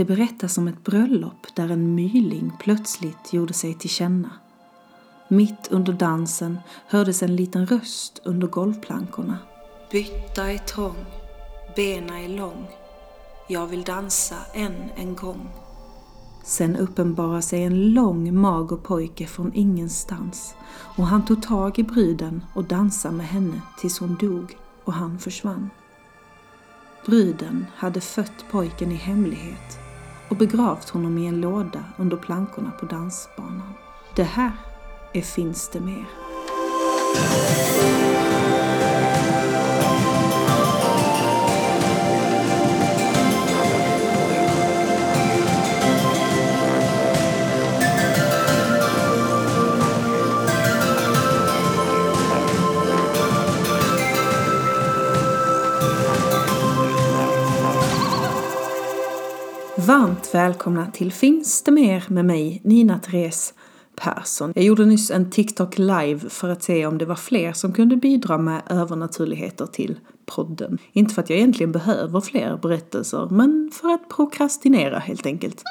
Det berättas om ett bröllop där en myling plötsligt gjorde sig till känna. Mitt under dansen hördes en liten röst under golvplankorna. Bytta är trång, bena är lång. Jag vill dansa än en gång. Sen uppenbarade sig en lång mager pojke från ingenstans och han tog tag i bruden och dansade med henne tills hon dog och han försvann. Bruden hade fött pojken i hemlighet och begravt honom i en låda under plankorna på dansbanan. Det här är Finns det mer? Varmt välkomna till Finns det mer med mig, Nina Therese Persson. Jag gjorde nyss en TikTok live för att se om det var fler som kunde bidra med övernaturligheter till podden. Inte för att jag egentligen behöver fler berättelser, men för att prokrastinera helt enkelt.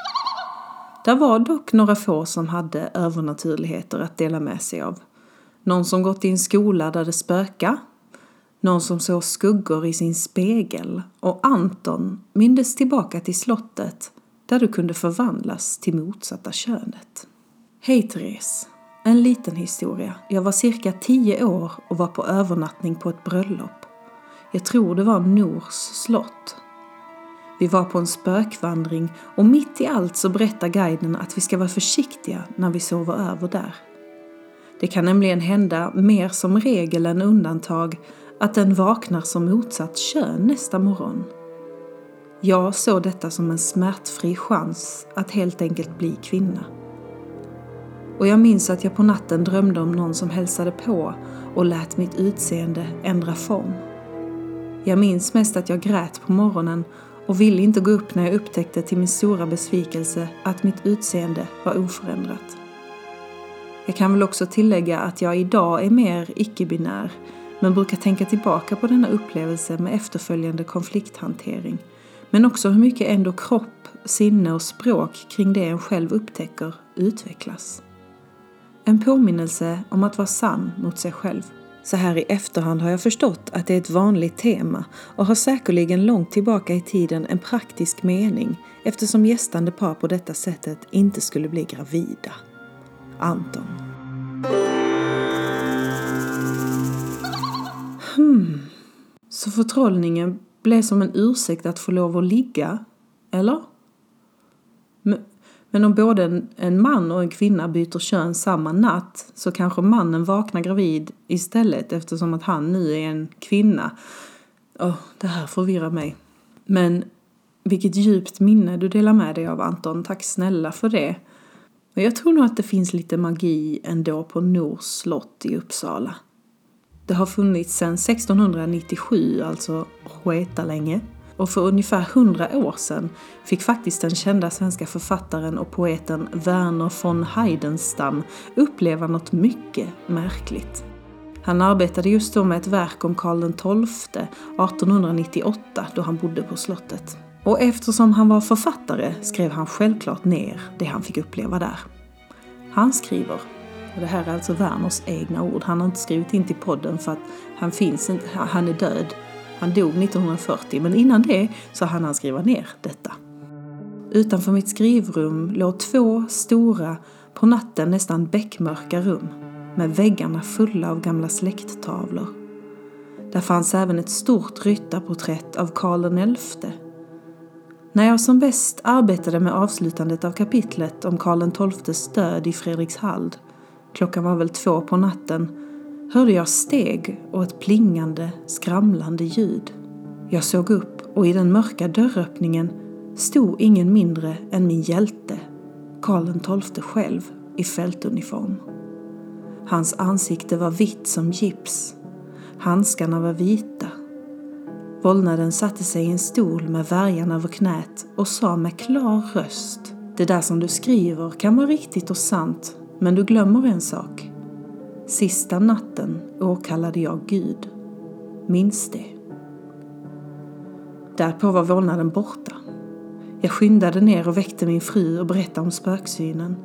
Det var dock några få som hade övernaturligheter att dela med sig av. Någon som gått i en skola där det spöka, någon som såg skuggor i sin spegel och Anton mindes tillbaka till slottet där du kunde förvandlas till motsatta könet. Hej Therese! En liten historia. Jag var cirka tio år och var på övernattning på ett bröllop. Jag tror det var Nors slott. Vi var på en spökvandring och mitt i allt så berättar guiden att vi ska vara försiktiga när vi sover över där. Det kan nämligen hända mer som regel än undantag att den vaknar som motsatt kön nästa morgon. Jag såg detta som en smärtfri chans att helt enkelt bli kvinna. Och jag minns att jag på natten drömde om någon som hälsade på och lät mitt utseende ändra form. Jag minns mest att jag grät på morgonen och ville inte gå upp när jag upptäckte till min stora besvikelse att mitt utseende var oförändrat. Jag kan väl också tillägga att jag idag är mer icke-binär men brukar tänka tillbaka på denna upplevelse med efterföljande konflikthantering. Men också hur mycket ändå kropp, sinne och språk kring det en själv upptäcker utvecklas. En påminnelse om att vara sann mot sig själv. Så här i efterhand har jag förstått att det är ett vanligt tema och har säkerligen långt tillbaka i tiden en praktisk mening eftersom gästande par på detta sättet inte skulle bli gravida. Anton. Hmm. Så förtrollningen blev som en ursäkt att få lov att ligga? Eller? Men om både en man och en kvinna byter kön samma natt så kanske mannen vaknar gravid istället eftersom att han nu är en kvinna. Oh, det här förvirrar mig. Men vilket djupt minne du delar med dig av Anton. Tack snälla för det. Och jag tror nog att det finns lite magi ändå på Nors slott i Uppsala. Det har funnits sedan 1697, alltså länge. Och för ungefär hundra år sedan fick faktiskt den kända svenska författaren och poeten Verner von Heidenstam uppleva något mycket märkligt. Han arbetade just då med ett verk om Karl XII 1898 då han bodde på slottet. Och eftersom han var författare skrev han självklart ner det han fick uppleva där. Han skriver, och det här är alltså Werners egna ord, han har inte skrivit in till podden för att han finns inte, han är död han dog 1940, men innan det så hann han skriva ner detta. Utanför mitt skrivrum låg två stora, på natten nästan beckmörka rum med väggarna fulla av gamla släkttavlor. Där fanns även ett stort ryttarporträtt av Karl XI. När jag som bäst arbetade med avslutandet av kapitlet om Karl XIIs död i Fredrikshald, klockan var väl två på natten, hörde jag steg och ett plingande, skramlande ljud. Jag såg upp och i den mörka dörröppningen stod ingen mindre än min hjälte, Karl XII själv, i fältuniform. Hans ansikte var vitt som gips. Handskarna var vita. Vålnaden satte sig i en stol med värjan över knät och sa med klar röst Det där som du skriver kan vara riktigt och sant, men du glömmer en sak. Sista natten åkallade jag Gud. Minns det. Därpå var vålnaden borta. Jag skyndade ner och väckte min fru och berättade om spöksynen.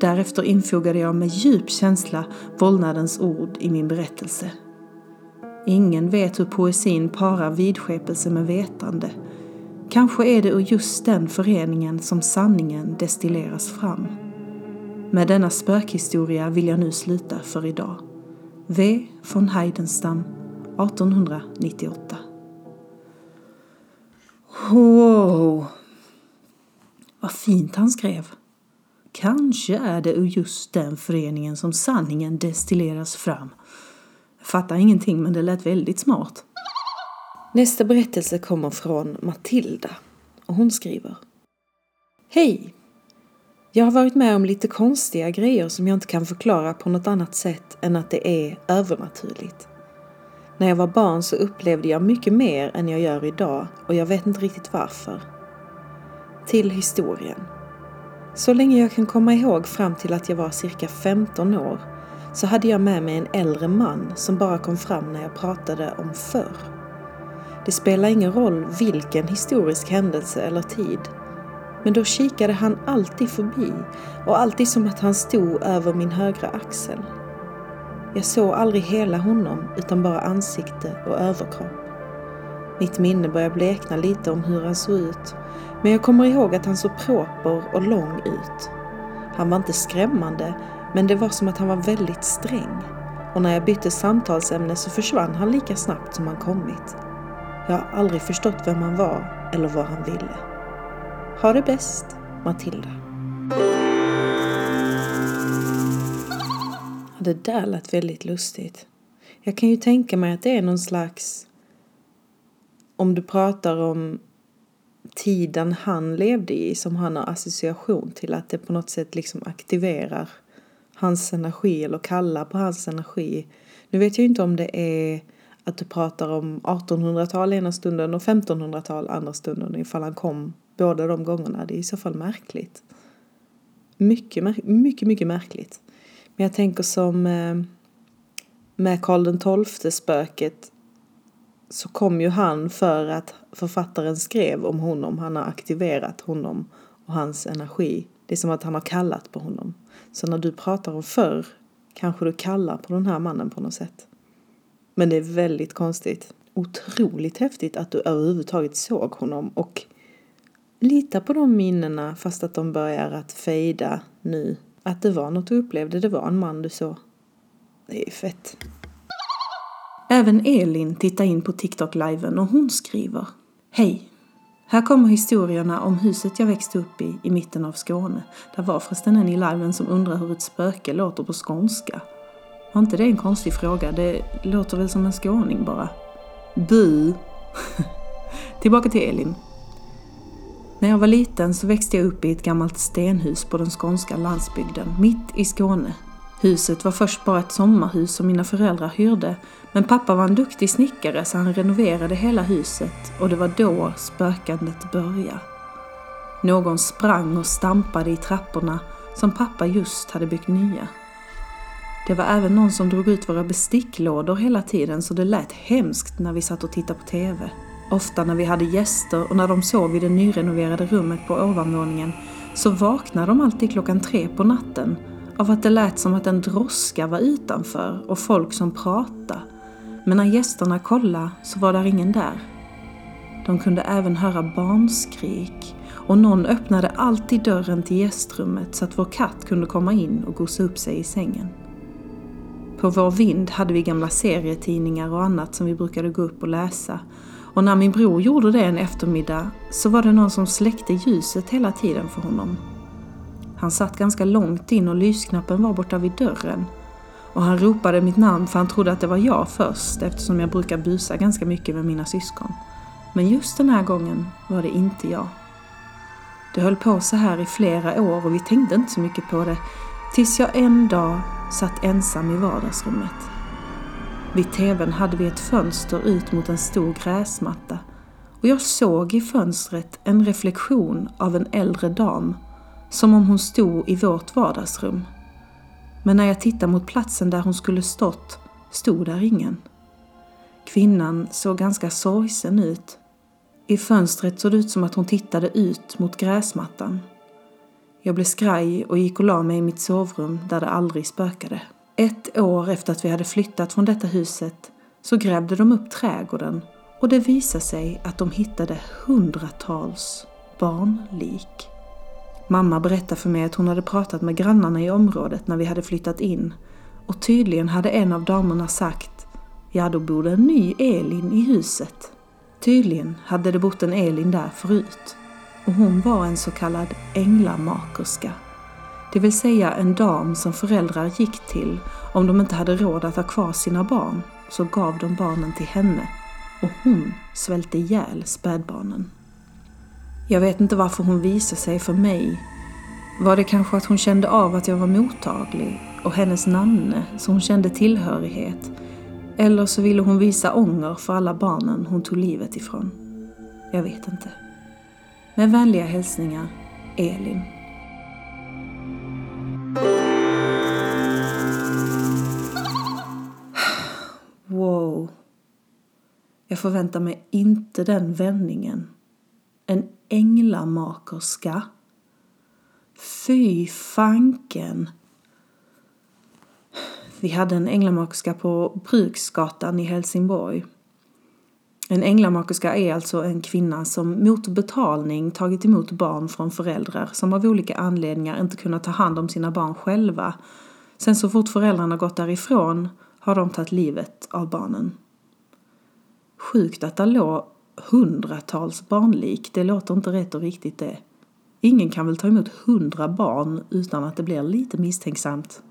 Därefter infogade jag med djup känsla vålnadens ord i min berättelse. Ingen vet hur poesin parar vidskepelse med vetande. Kanske är det ur just den föreningen som sanningen destilleras fram. Med denna spökhistoria vill jag nu sluta för idag. V. von Heidenstam 1898 Wow! Vad fint han skrev. Kanske är det ur just den föreningen som sanningen destilleras fram. Jag fattar ingenting men det lät väldigt smart. Nästa berättelse kommer från Matilda och hon skriver Hej! Jag har varit med om lite konstiga grejer som jag inte kan förklara på något annat sätt än att det är övernaturligt. När jag var barn så upplevde jag mycket mer än jag gör idag och jag vet inte riktigt varför. Till historien. Så länge jag kan komma ihåg fram till att jag var cirka 15 år så hade jag med mig en äldre man som bara kom fram när jag pratade om förr. Det spelar ingen roll vilken historisk händelse eller tid. Men då kikade han alltid förbi och alltid som att han stod över min högra axel. Jag såg aldrig hela honom utan bara ansikte och överkropp. Mitt minne börjar blekna lite om hur han såg ut men jag kommer ihåg att han såg proper och lång ut. Han var inte skrämmande men det var som att han var väldigt sträng och när jag bytte samtalsämne så försvann han lika snabbt som han kommit. Jag har aldrig förstått vem han var eller vad han ville. Ha det bäst, Matilda. Det där lät väldigt lustigt. Jag kan ju tänka mig att det är någon slags... Om du pratar om tiden han levde i som han har association till att det på något sätt liksom aktiverar hans energi eller kallar på hans energi. Nu vet jag inte om det är att du pratar om 1800-tal ena stunden och 1500-tal andra stunden ifall han kom båda de gångerna. Det är i så fall märkligt. Mycket, mycket, mycket märkligt. Men jag tänker som eh, med Karl XII spöket så kom ju han för att författaren skrev om honom. Han har aktiverat honom och hans energi. Det är som att han har kallat på honom. Så när du pratar om förr kanske du kallar på den här mannen på något sätt. Men det är väldigt konstigt. Otroligt häftigt att du överhuvudtaget såg honom och lita på de minnena fast att de börjar att fejda nu. Att det var något du upplevde, det var en man du såg. Det är ju fett. Även Elin tittar in på TikTok-liven och hon skriver Hej! Här kommer historierna om huset jag växte upp i, i mitten av Skåne. Där var förresten en i liven som undrar hur ett spöke låter på skånska. Var inte det en konstig fråga? Det låter väl som en skåning bara. Bu! Tillbaka till Elin. När jag var liten så växte jag upp i ett gammalt stenhus på den skånska landsbygden, mitt i Skåne. Huset var först bara ett sommarhus som mina föräldrar hyrde, men pappa var en duktig snickare så han renoverade hela huset och det var då spökandet började. Någon sprang och stampade i trapporna som pappa just hade byggt nya. Det var även någon som drog ut våra besticklådor hela tiden så det lät hemskt när vi satt och tittade på TV. Ofta när vi hade gäster och när de sov i det nyrenoverade rummet på ovanvåningen så vaknade de alltid klockan tre på natten av att det lät som att en droska var utanför och folk som pratade. Men när gästerna kollade så var där ingen där. De kunde även höra barnskrik och någon öppnade alltid dörren till gästrummet så att vår katt kunde komma in och gosa upp sig i sängen. På vår vind hade vi gamla serietidningar och annat som vi brukade gå upp och läsa. Och när min bror gjorde det en eftermiddag så var det någon som släckte ljuset hela tiden för honom. Han satt ganska långt in och lysknappen var borta vid dörren. Och han ropade mitt namn för han trodde att det var jag först eftersom jag brukar busa ganska mycket med mina syskon. Men just den här gången var det inte jag. Det höll på så här i flera år och vi tänkte inte så mycket på det tills jag en dag satt ensam i vardagsrummet. Vid tvn hade vi ett fönster ut mot en stor gräsmatta och jag såg i fönstret en reflektion av en äldre dam som om hon stod i vårt vardagsrum. Men när jag tittade mot platsen där hon skulle stått stod där ingen. Kvinnan såg ganska sorgsen ut. I fönstret såg det ut som att hon tittade ut mot gräsmattan. Jag blev skraj och gick och la mig i mitt sovrum där det aldrig spökade. Ett år efter att vi hade flyttat från detta huset så grävde de upp trädgården och det visade sig att de hittade hundratals barnlik. Mamma berättade för mig att hon hade pratat med grannarna i området när vi hade flyttat in och tydligen hade en av damerna sagt Ja, då bor det en ny Elin i huset. Tydligen hade det bott en Elin där förut och hon var en så kallad änglamakerska. Det vill säga en dam som föräldrar gick till om de inte hade råd att ha kvar sina barn så gav de barnen till henne och hon svälte ihjäl spädbarnen. Jag vet inte varför hon visade sig för mig. Var det kanske att hon kände av att jag var mottaglig och hennes namne så hon kände tillhörighet? Eller så ville hon visa ånger för alla barnen hon tog livet ifrån. Jag vet inte. Med vänliga hälsningar, Elin. Jag förväntar mig inte den vändningen. En änglamakerska. Fy fanken! Vi hade en änglamakerska på Bruksgatan i Helsingborg. En änglamakerska är alltså en kvinna som mot betalning tagit emot barn från föräldrar som av olika anledningar inte kunnat ta hand om sina barn själva. Sen så fort föräldrarna gått därifrån har de tagit livet av barnen. Sjukt att det låg hundratals barnlik, det låter inte rätt och riktigt det. Ingen kan väl ta emot hundra barn utan att det blir lite misstänksamt.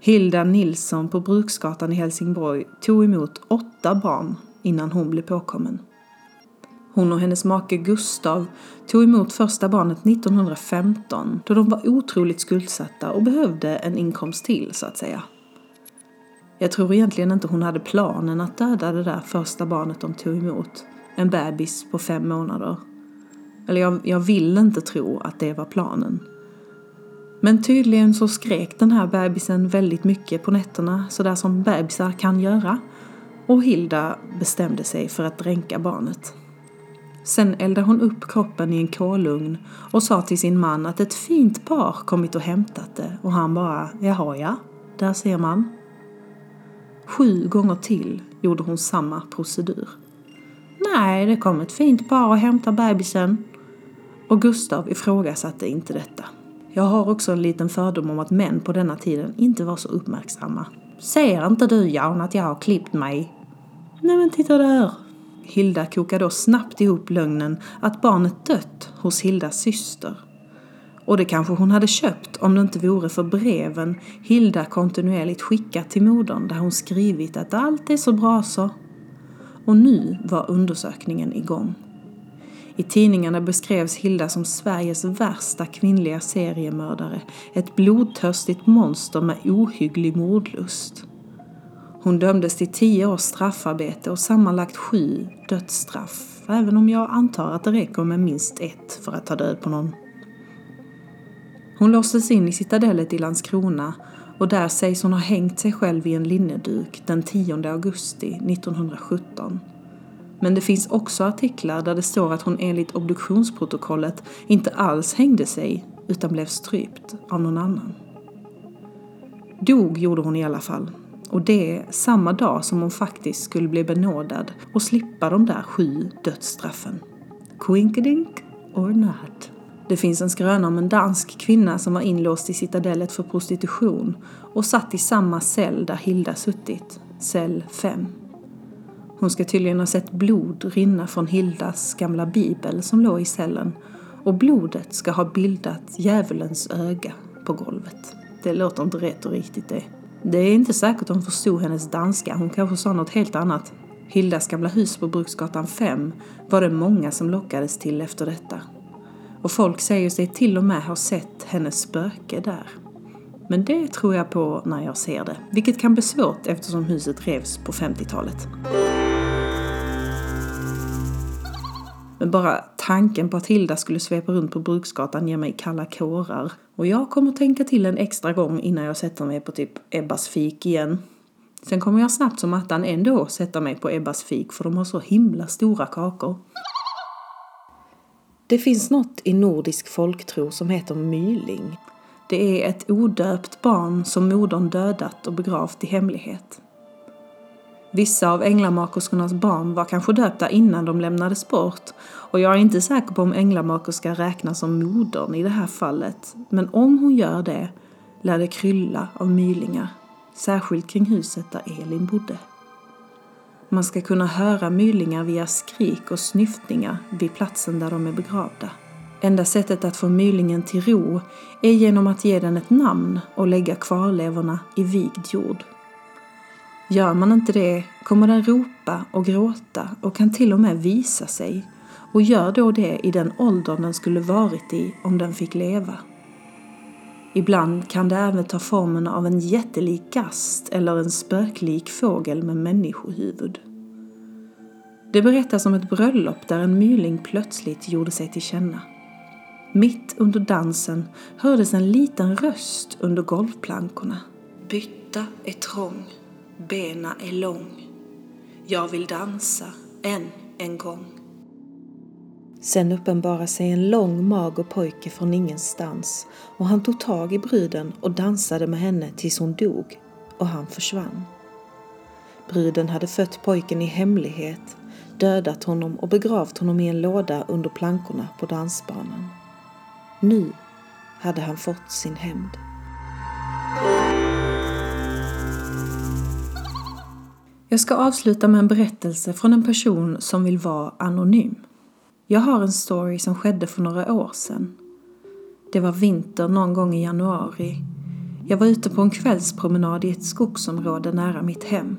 Hilda Nilsson på Bruksgatan i Helsingborg tog emot åtta barn innan hon blev påkommen. Hon och hennes make Gustav tog emot första barnet 1915 då de var otroligt skuldsatta och behövde en inkomst till så att säga. Jag tror egentligen inte hon hade planen att döda det där första barnet de tog emot. En bebis på fem månader. Eller jag, jag vill inte tro att det var planen. Men tydligen så skrek den här bebisen väldigt mycket på nätterna, sådär som bebisar kan göra. Och Hilda bestämde sig för att dränka barnet. Sen eldade hon upp kroppen i en kolugn och sa till sin man att ett fint par kommit och hämtat det och han bara, jaha ja, där ser man. Sju gånger till gjorde hon samma procedur. Nej, det kom ett fint par och hämtade bebisen. Och Gustav ifrågasatte inte detta. Jag har också en liten fördom om att män på denna tiden inte var så uppmärksamma. Ser inte du Jan att jag har klippt mig? Nej men titta där! Hilda kokade då snabbt ihop lögnen att barnet dött hos Hildas syster. Och det kanske hon hade köpt om det inte vore för breven Hilda kontinuerligt skickat till modern där hon skrivit att allt är så bra så. Och nu var undersökningen igång. I tidningarna beskrevs Hilda som Sveriges värsta kvinnliga seriemördare, ett blodtörstigt monster med ohygglig mordlust. Hon dömdes till tio års straffarbete och sammanlagt sju dödsstraff, även om jag antar att det räcker med minst ett för att ta död på någon. Hon låstes in i citadellet i Landskrona och där sägs hon ha hängt sig själv i en linneduk den 10 augusti 1917. Men det finns också artiklar där det står att hon enligt obduktionsprotokollet inte alls hängde sig utan blev strypt av någon annan. Dog gjorde hon i alla fall. Och det samma dag som hon faktiskt skulle bli benådad och slippa de där sju dödsstraffen. Quinkadink or not. Det finns en skröna om en dansk kvinna som var inlåst i citadellet för prostitution och satt i samma cell där Hilda suttit, cell 5. Hon ska tydligen ha sett blod rinna från Hildas gamla bibel som låg i cellen och blodet ska ha bildat djävulens öga på golvet. Det låter inte rätt och riktigt det. Det är inte säkert hon förstod hennes danska, hon kanske sa något helt annat. Hildas gamla hus på Bruksgatan 5 var det många som lockades till efter detta. Och folk säger sig till och med ha sett hennes spöke där. Men det tror jag på när jag ser det, vilket kan bli svårt eftersom huset revs på 50-talet. Men bara tanken på att Hilda skulle svepa runt på Bruksgatan ger mig kalla kårar. Och jag kommer tänka till en extra gång innan jag sätter mig på typ Ebbas fik igen. Sen kommer jag snabbt som attan ändå sätta mig på Ebbas fik för de har så himla stora kakor. Det finns något i nordisk folktro som heter myling. Det är ett odöpt barn som modern dödat och begravt i hemlighet. Vissa av änglamakerskornas barn var kanske döpta innan de lämnades bort och jag är inte säker på om änglamakerska räknas som modern i det här fallet. Men om hon gör det lär det krylla av mylingar, särskilt kring huset där Elin bodde. Man ska kunna höra mylingar via skrik och snyftningar vid platsen där de är begravda. Enda sättet att få mylingen till ro är genom att ge den ett namn och lägga kvarlevorna i vigd jord. Gör man inte det kommer den ropa och gråta och kan till och med visa sig och gör då det i den åldern den skulle varit i om den fick leva. Ibland kan det även ta formen av en jättelik gast eller en spöklik fågel med människohuvud. Det berättas om ett bröllop där en myling plötsligt gjorde sig till känna. Mitt under dansen hördes en liten röst under golvplankorna. Bytta är trång, bena är lång. Jag vill dansa än en gång. Sen uppenbarade sig en lång mager pojke från ingenstans och han tog tag i bruden och dansade med henne tills hon dog och han försvann. Bruden hade fött pojken i hemlighet, dödat honom och begravt honom i en låda under plankorna på dansbanan. Nu hade han fått sin hämnd. Jag ska avsluta med en berättelse från en person som vill vara anonym. Jag har en story som skedde för några år sedan. Det var vinter någon gång i januari. Jag var ute på en kvällspromenad i ett skogsområde nära mitt hem.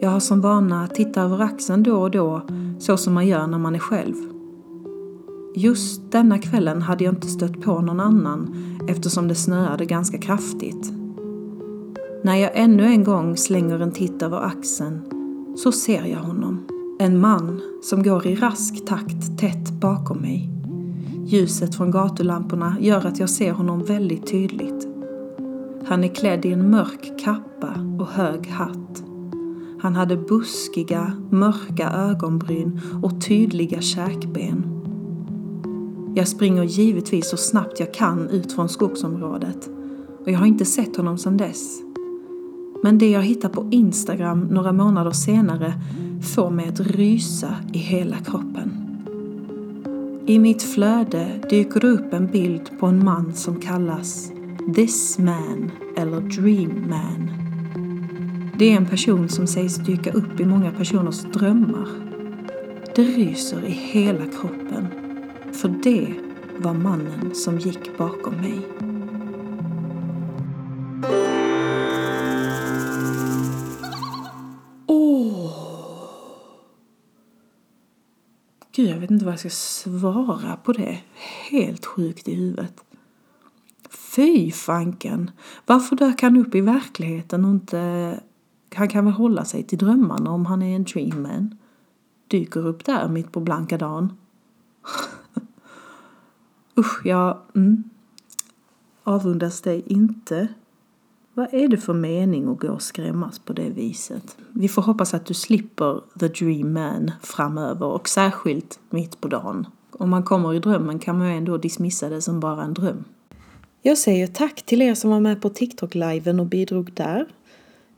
Jag har som vana att titta över axeln då och då, så som man gör när man är själv. Just denna kvällen hade jag inte stött på någon annan eftersom det snöade ganska kraftigt. När jag ännu en gång slänger en titt över axeln så ser jag honom. En man som går i rask takt tätt bakom mig. Ljuset från gatulamporna gör att jag ser honom väldigt tydligt. Han är klädd i en mörk kappa och hög hatt. Han hade buskiga, mörka ögonbryn och tydliga käkben. Jag springer givetvis så snabbt jag kan ut från skogsområdet och jag har inte sett honom sedan dess. Men det jag hittar på Instagram några månader senare får mig att rysa i hela kroppen. I mitt flöde dyker det upp en bild på en man som kallas This Man eller Dream Man. Det är en person som sägs dyka upp i många personers drömmar. Det ryser i hela kroppen, för det var mannen som gick bakom mig. Vet inte vad jag ska svara på det. Helt sjukt i huvudet. Fy fanken! Varför dök han upp i verkligheten och inte... Han kan väl hålla sig till drömmarna om han är en dreamman. Dyker upp där mitt på blanka dagen. Usch, jag mm, avundas dig inte. Vad är det för mening att gå och skrämmas på det viset? Vi får hoppas att du slipper the dream man framöver och särskilt mitt på dagen. Om man kommer i drömmen kan man ju ändå dismissa det som bara en dröm. Jag säger tack till er som var med på TikTok-liven och bidrog där.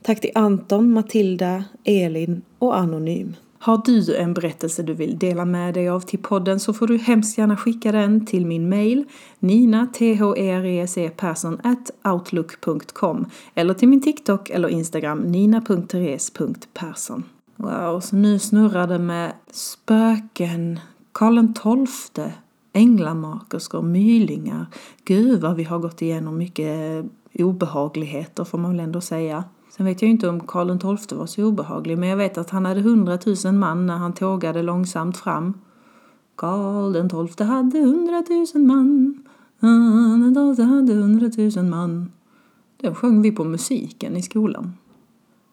Tack till Anton, Matilda, Elin och Anonym. Har du en berättelse du vill dela med dig av till podden så får du hemskt gärna skicka den till min mail nina outlook.com eller till min TikTok eller Instagram nina.therese.persson. Wow, så nu snurrar det med spöken, Karl XII, änglamakerskor, mylingar. Gud vad vi har gått igenom mycket obehagligheter får man väl ändå säga. Sen vet jag inte om Karl XII var så obehaglig, men jag vet att han hade hundratusen man när han tågade långsamt fram. Karl XII hade hundratusen man. Karl XII hade hundratusen man. Den sjöng vi på musiken i skolan.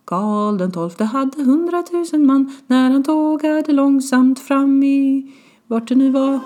Karl XII hade hundratusen man när han tågade långsamt fram i vart det nu var.